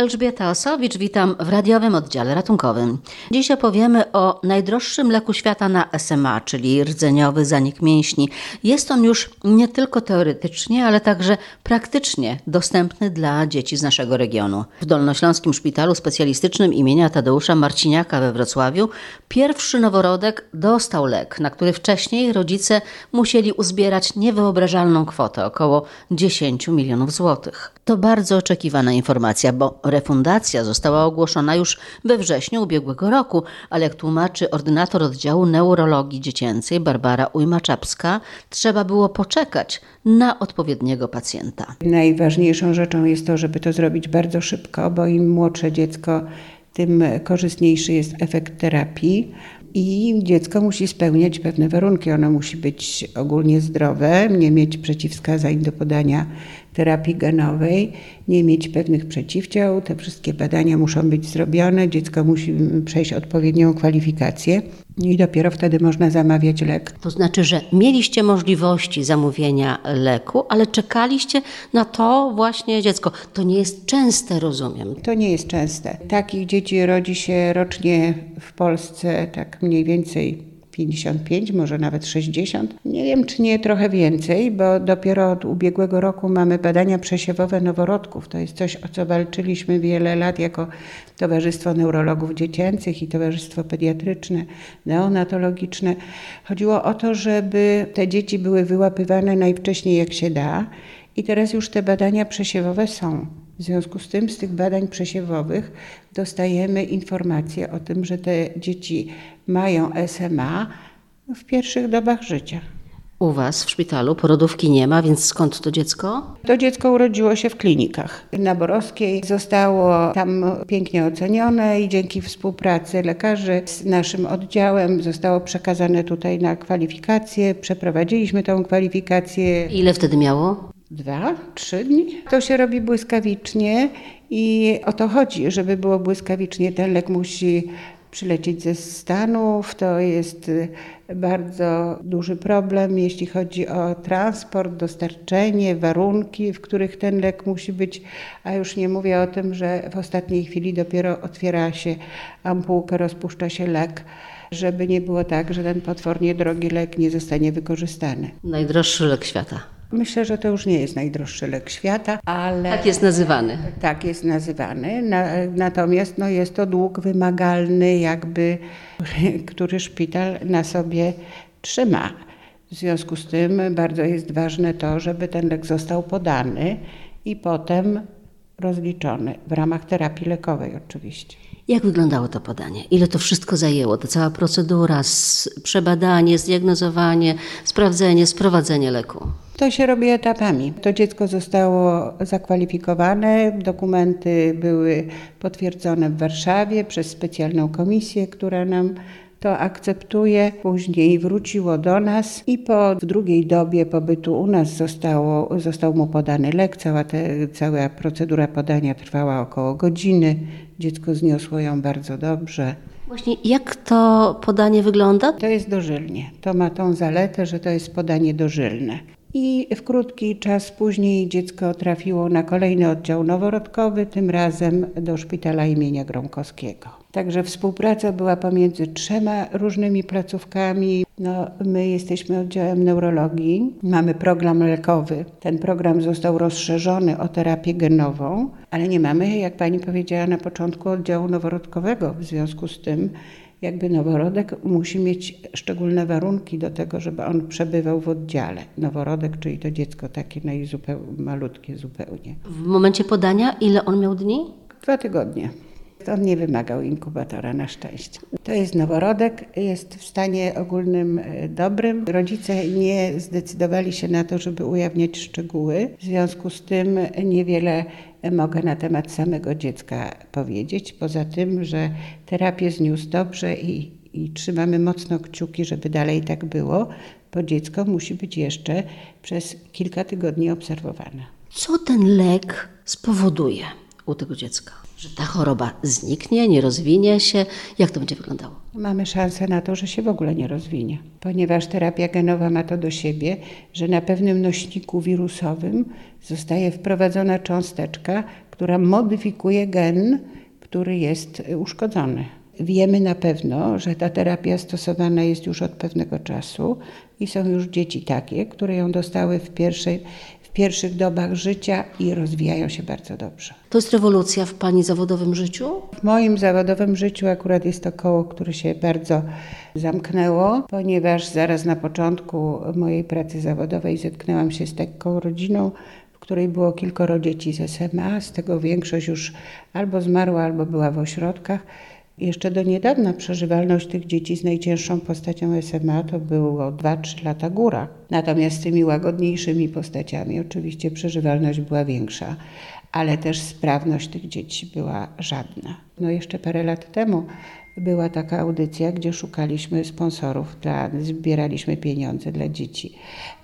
Elżbieta Osowicz, witam w radiowym oddziale ratunkowym. Dziś opowiemy o najdroższym leku świata na SMA, czyli rdzeniowy zanik mięśni. Jest on już nie tylko teoretycznie, ale także praktycznie dostępny dla dzieci z naszego regionu. W Dolnośląskim Szpitalu Specjalistycznym imienia Tadeusza Marciniaka we Wrocławiu pierwszy noworodek dostał lek, na który wcześniej rodzice musieli uzbierać niewyobrażalną kwotę, około 10 milionów złotych. To bardzo oczekiwana informacja, bo refundacja została ogłoszona już we wrześniu ubiegłego roku, ale jak tłumaczy ordynator oddziału neurologii dziecięcej Barbara Ujmaczapska, trzeba było poczekać na odpowiedniego pacjenta. Najważniejszą rzeczą jest to, żeby to zrobić bardzo szybko, bo im młodsze dziecko, tym korzystniejszy jest efekt terapii. I dziecko musi spełniać pewne warunki. Ono musi być ogólnie zdrowe, nie mieć przeciwwskazań do podania terapii genowej, nie mieć pewnych przeciwciał. Te wszystkie badania muszą być zrobione. Dziecko musi przejść odpowiednią kwalifikację i dopiero wtedy można zamawiać lek. To znaczy, że mieliście możliwości zamówienia leku, ale czekaliście na to właśnie dziecko. To nie jest częste, rozumiem. To nie jest częste. Takich dzieci rodzi się rocznie w Polsce tak mniej więcej 55, może nawet 60. Nie wiem, czy nie trochę więcej, bo dopiero od ubiegłego roku mamy badania przesiewowe noworodków. To jest coś, o co walczyliśmy wiele lat jako Towarzystwo Neurologów Dziecięcych i Towarzystwo Pediatryczne, Neonatologiczne. Chodziło o to, żeby te dzieci były wyłapywane najwcześniej jak się da. I teraz już te badania przesiewowe są. W związku z tym, z tych badań przesiewowych dostajemy informacje o tym, że te dzieci mają SMA w pierwszych dobach życia. U Was w szpitalu porodówki nie ma, więc skąd to dziecko? To dziecko urodziło się w klinikach. Na Borowskiej zostało tam pięknie ocenione i dzięki współpracy lekarzy z naszym oddziałem zostało przekazane tutaj na kwalifikację. Przeprowadziliśmy tą kwalifikację. Ile wtedy miało? Dwa, trzy dni. To się robi błyskawicznie i o to chodzi, żeby było błyskawicznie. Ten lek musi przylecieć ze Stanów. To jest y, bardzo duży problem, jeśli chodzi o transport, dostarczenie, warunki, w których ten lek musi być, a już nie mówię o tym, że w ostatniej chwili dopiero otwiera się ampułka, rozpuszcza się lek żeby nie było tak, że ten potwornie drogi lek nie zostanie wykorzystany. Najdroższy lek świata. Myślę, że to już nie jest najdroższy lek świata, ale. Tak jest nazywany. Tak jest nazywany. Na, natomiast no, jest to dług wymagalny, jakby, który szpital na sobie trzyma. W związku z tym bardzo jest ważne to, żeby ten lek został podany i potem rozliczony w ramach terapii lekowej oczywiście. Jak wyglądało to podanie? Ile to wszystko zajęło? To cała procedura, przebadanie, zdiagnozowanie, sprawdzenie, sprowadzenie leku? To się robi etapami. To dziecko zostało zakwalifikowane, dokumenty były potwierdzone w Warszawie przez specjalną komisję, która nam to akceptuje. Później wróciło do nas i po drugiej dobie pobytu u nas zostało, został mu podany lek. Cała, te, cała procedura podania trwała około godziny. Dziecko zniosło ją bardzo dobrze. Właśnie jak to podanie wygląda? To jest dożylnie. To ma tą zaletę, że to jest podanie dożylne. I w krótki czas później dziecko trafiło na kolejny oddział noworodkowy, tym razem do szpitala imienia Gromkowskiego. Także współpraca była pomiędzy trzema różnymi placówkami. No, my jesteśmy oddziałem neurologii, mamy program lekowy. Ten program został rozszerzony o terapię genową, ale nie mamy, jak pani powiedziała na początku, oddziału noworodkowego. W związku z tym jakby noworodek musi mieć szczególne warunki do tego, żeby on przebywał w oddziale. Noworodek, czyli to dziecko takie najzupeł- malutkie zupełnie. W momencie podania ile on miał dni? Dwa tygodnie. On nie wymagał inkubatora na szczęście. To jest noworodek, jest w stanie ogólnym e, dobrym. Rodzice nie zdecydowali się na to, żeby ujawniać szczegóły. W związku z tym niewiele mogę na temat samego dziecka powiedzieć. Poza tym, że terapię zniósł dobrze i, i trzymamy mocno kciuki, żeby dalej tak było, bo dziecko musi być jeszcze przez kilka tygodni obserwowane. Co ten lek spowoduje u tego dziecka? Że ta choroba zniknie, nie rozwinie się? Jak to będzie wyglądało? Mamy szansę na to, że się w ogóle nie rozwinie, ponieważ terapia genowa ma to do siebie, że na pewnym nośniku wirusowym zostaje wprowadzona cząsteczka, która modyfikuje gen, który jest uszkodzony. Wiemy na pewno, że ta terapia stosowana jest już od pewnego czasu i są już dzieci takie, które ją dostały w, pierwszej, w pierwszych dobach życia i rozwijają się bardzo dobrze. To jest rewolucja w Pani zawodowym życiu? W moim zawodowym życiu akurat jest to koło, które się bardzo zamknęło, ponieważ zaraz na początku mojej pracy zawodowej zetknęłam się z taką rodziną, w której było kilkoro dzieci z SMA, z tego większość już albo zmarła, albo była w ośrodkach. Jeszcze do niedawna przeżywalność tych dzieci z najcięższą postacią SMA to było 2-3 lata góra. Natomiast z tymi łagodniejszymi postaciami oczywiście przeżywalność była większa, ale też sprawność tych dzieci była żadna. No jeszcze parę lat temu była taka audycja, gdzie szukaliśmy sponsorów, dla, zbieraliśmy pieniądze dla dzieci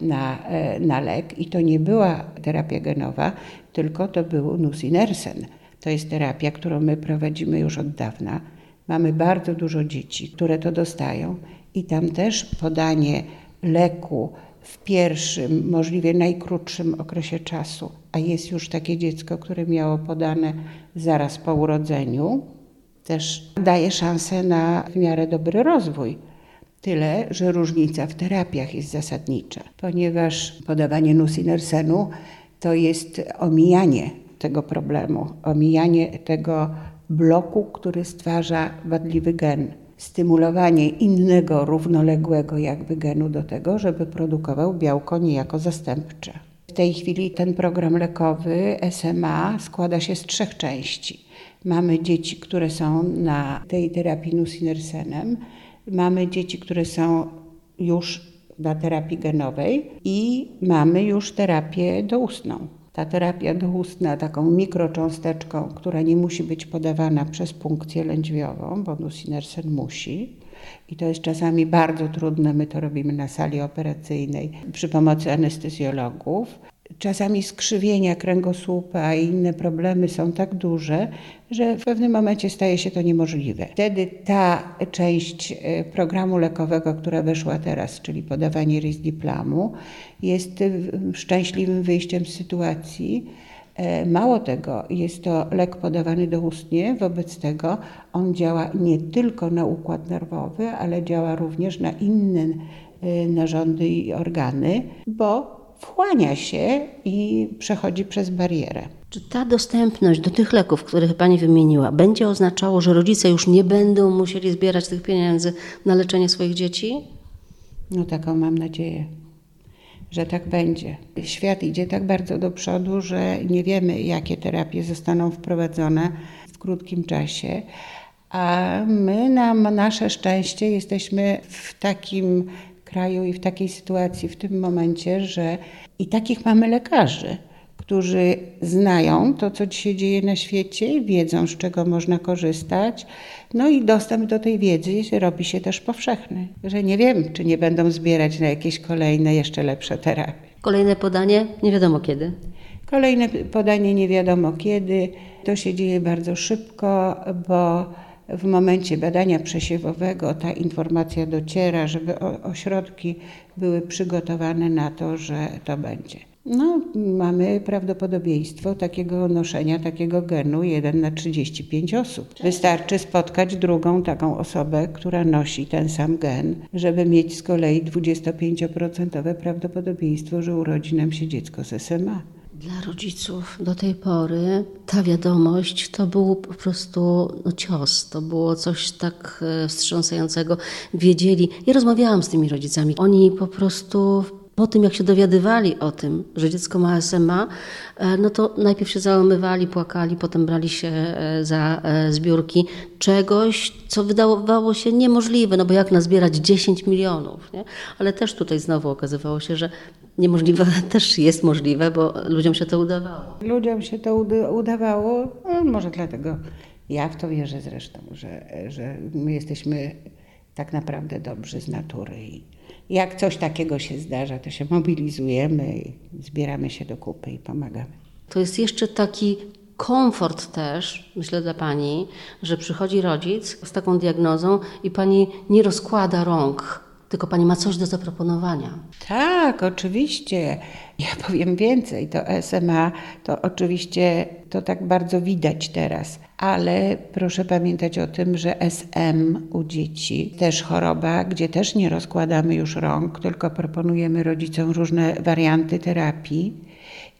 na, e, na lek i to nie była terapia genowa, tylko to był nusinersen. To jest terapia, którą my prowadzimy już od dawna Mamy bardzo dużo dzieci, które to dostają i tam też podanie leku w pierwszym, możliwie najkrótszym okresie czasu, a jest już takie dziecko, które miało podane zaraz po urodzeniu, też daje szansę na w miarę dobry rozwój. Tyle, że różnica w terapiach jest zasadnicza, ponieważ podawanie nusinersenu to jest omijanie tego problemu, omijanie tego bloku, który stwarza wadliwy gen. Stymulowanie innego, równoległego jakby genu do tego, żeby produkował białko niejako zastępcze. W tej chwili ten program lekowy SMA składa się z trzech części. Mamy dzieci, które są na tej terapii nusinersenem, mamy dzieci, które są już na terapii genowej i mamy już terapię doustną. Ta terapia doustna taką mikrocząsteczką, która nie musi być podawana przez punkcję lędźwiową, bo nusinersen musi. I to jest czasami bardzo trudne. My to robimy na sali operacyjnej przy pomocy anestezjologów. Czasami skrzywienia kręgosłupa i inne problemy są tak duże, że w pewnym momencie staje się to niemożliwe. Wtedy ta część e, programu lekowego, która weszła teraz, czyli podawanie risdiplamu, jest e, szczęśliwym wyjściem z sytuacji. E, mało tego, jest to lek podawany doustnie, wobec tego on działa nie tylko na układ nerwowy, ale działa również na inne narządy i organy, bo wchłania się i przechodzi przez barierę. Czy ta dostępność do tych leków, których Pani wymieniła, będzie oznaczało, że rodzice już nie będą musieli zbierać tych pieniędzy na leczenie swoich dzieci? No taką mam nadzieję, że tak będzie. Świat idzie tak bardzo do przodu, że nie wiemy, jakie terapie zostaną wprowadzone w krótkim czasie. A my na nasze szczęście jesteśmy w takim kraju i w takiej sytuacji w tym momencie, że i takich mamy lekarzy, którzy znają to, co się dzieje na świecie, wiedzą, z czego można korzystać, no i dostęp do tej wiedzy robi się też powszechny, że nie wiem, czy nie będą zbierać na jakieś kolejne, jeszcze lepsze terapie. Kolejne podanie nie wiadomo kiedy. Kolejne podanie nie wiadomo kiedy. To się dzieje bardzo szybko, bo w momencie badania przesiewowego ta informacja dociera, żeby ośrodki były przygotowane na to, że to będzie. No, mamy prawdopodobieństwo takiego noszenia takiego genu 1 na 35 osób. Wystarczy spotkać drugą taką osobę, która nosi ten sam gen, żeby mieć z kolei 25% prawdopodobieństwo, że urodzi nam się dziecko z SMA. Dla rodziców do tej pory ta wiadomość to był po prostu no, cios, to było coś tak e, wstrząsającego. Wiedzieli, ja rozmawiałam z tymi rodzicami, oni po prostu po tym, jak się dowiadywali o tym, że dziecko ma SMA, e, no to najpierw się załamywali, płakali, potem brali się e, za zbiórki czegoś, co wydawało się niemożliwe, no bo jak nazbierać 10 milionów, nie? Ale też tutaj znowu okazywało się, że niemożliwe też jest możliwe, bo ludziom się to udawało. Ludziom się to udawało, no, może dlatego ja w to wierzę zresztą, że, że my jesteśmy tak naprawdę dobrzy z natury i jak coś takiego się zdarza, to się mobilizujemy, zbieramy się do kupy i pomagamy. To jest jeszcze taki komfort też, myślę dla pani, że przychodzi rodzic z taką diagnozą i pani nie rozkłada rąk, tylko pani ma coś do zaproponowania. Tak, oczywiście. Ja powiem więcej, to SMA to oczywiście to tak bardzo widać teraz, ale proszę pamiętać o tym, że SM u dzieci też choroba, gdzie też nie rozkładamy już rąk, tylko proponujemy rodzicom różne warianty terapii.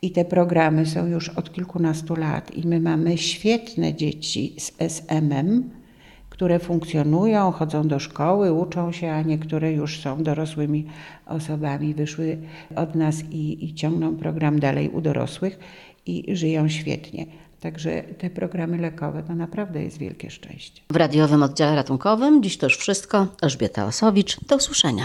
I te programy są już od kilkunastu lat, i my mamy świetne dzieci z SM-em, które funkcjonują, chodzą do szkoły, uczą się, a niektóre już są dorosłymi osobami, wyszły od nas i, i ciągną program dalej u dorosłych i żyją świetnie. Także te programy lekowe to naprawdę jest wielkie szczęście. W radiowym oddziale ratunkowym dziś to już wszystko. Elżbieta Osowicz. Do usłyszenia.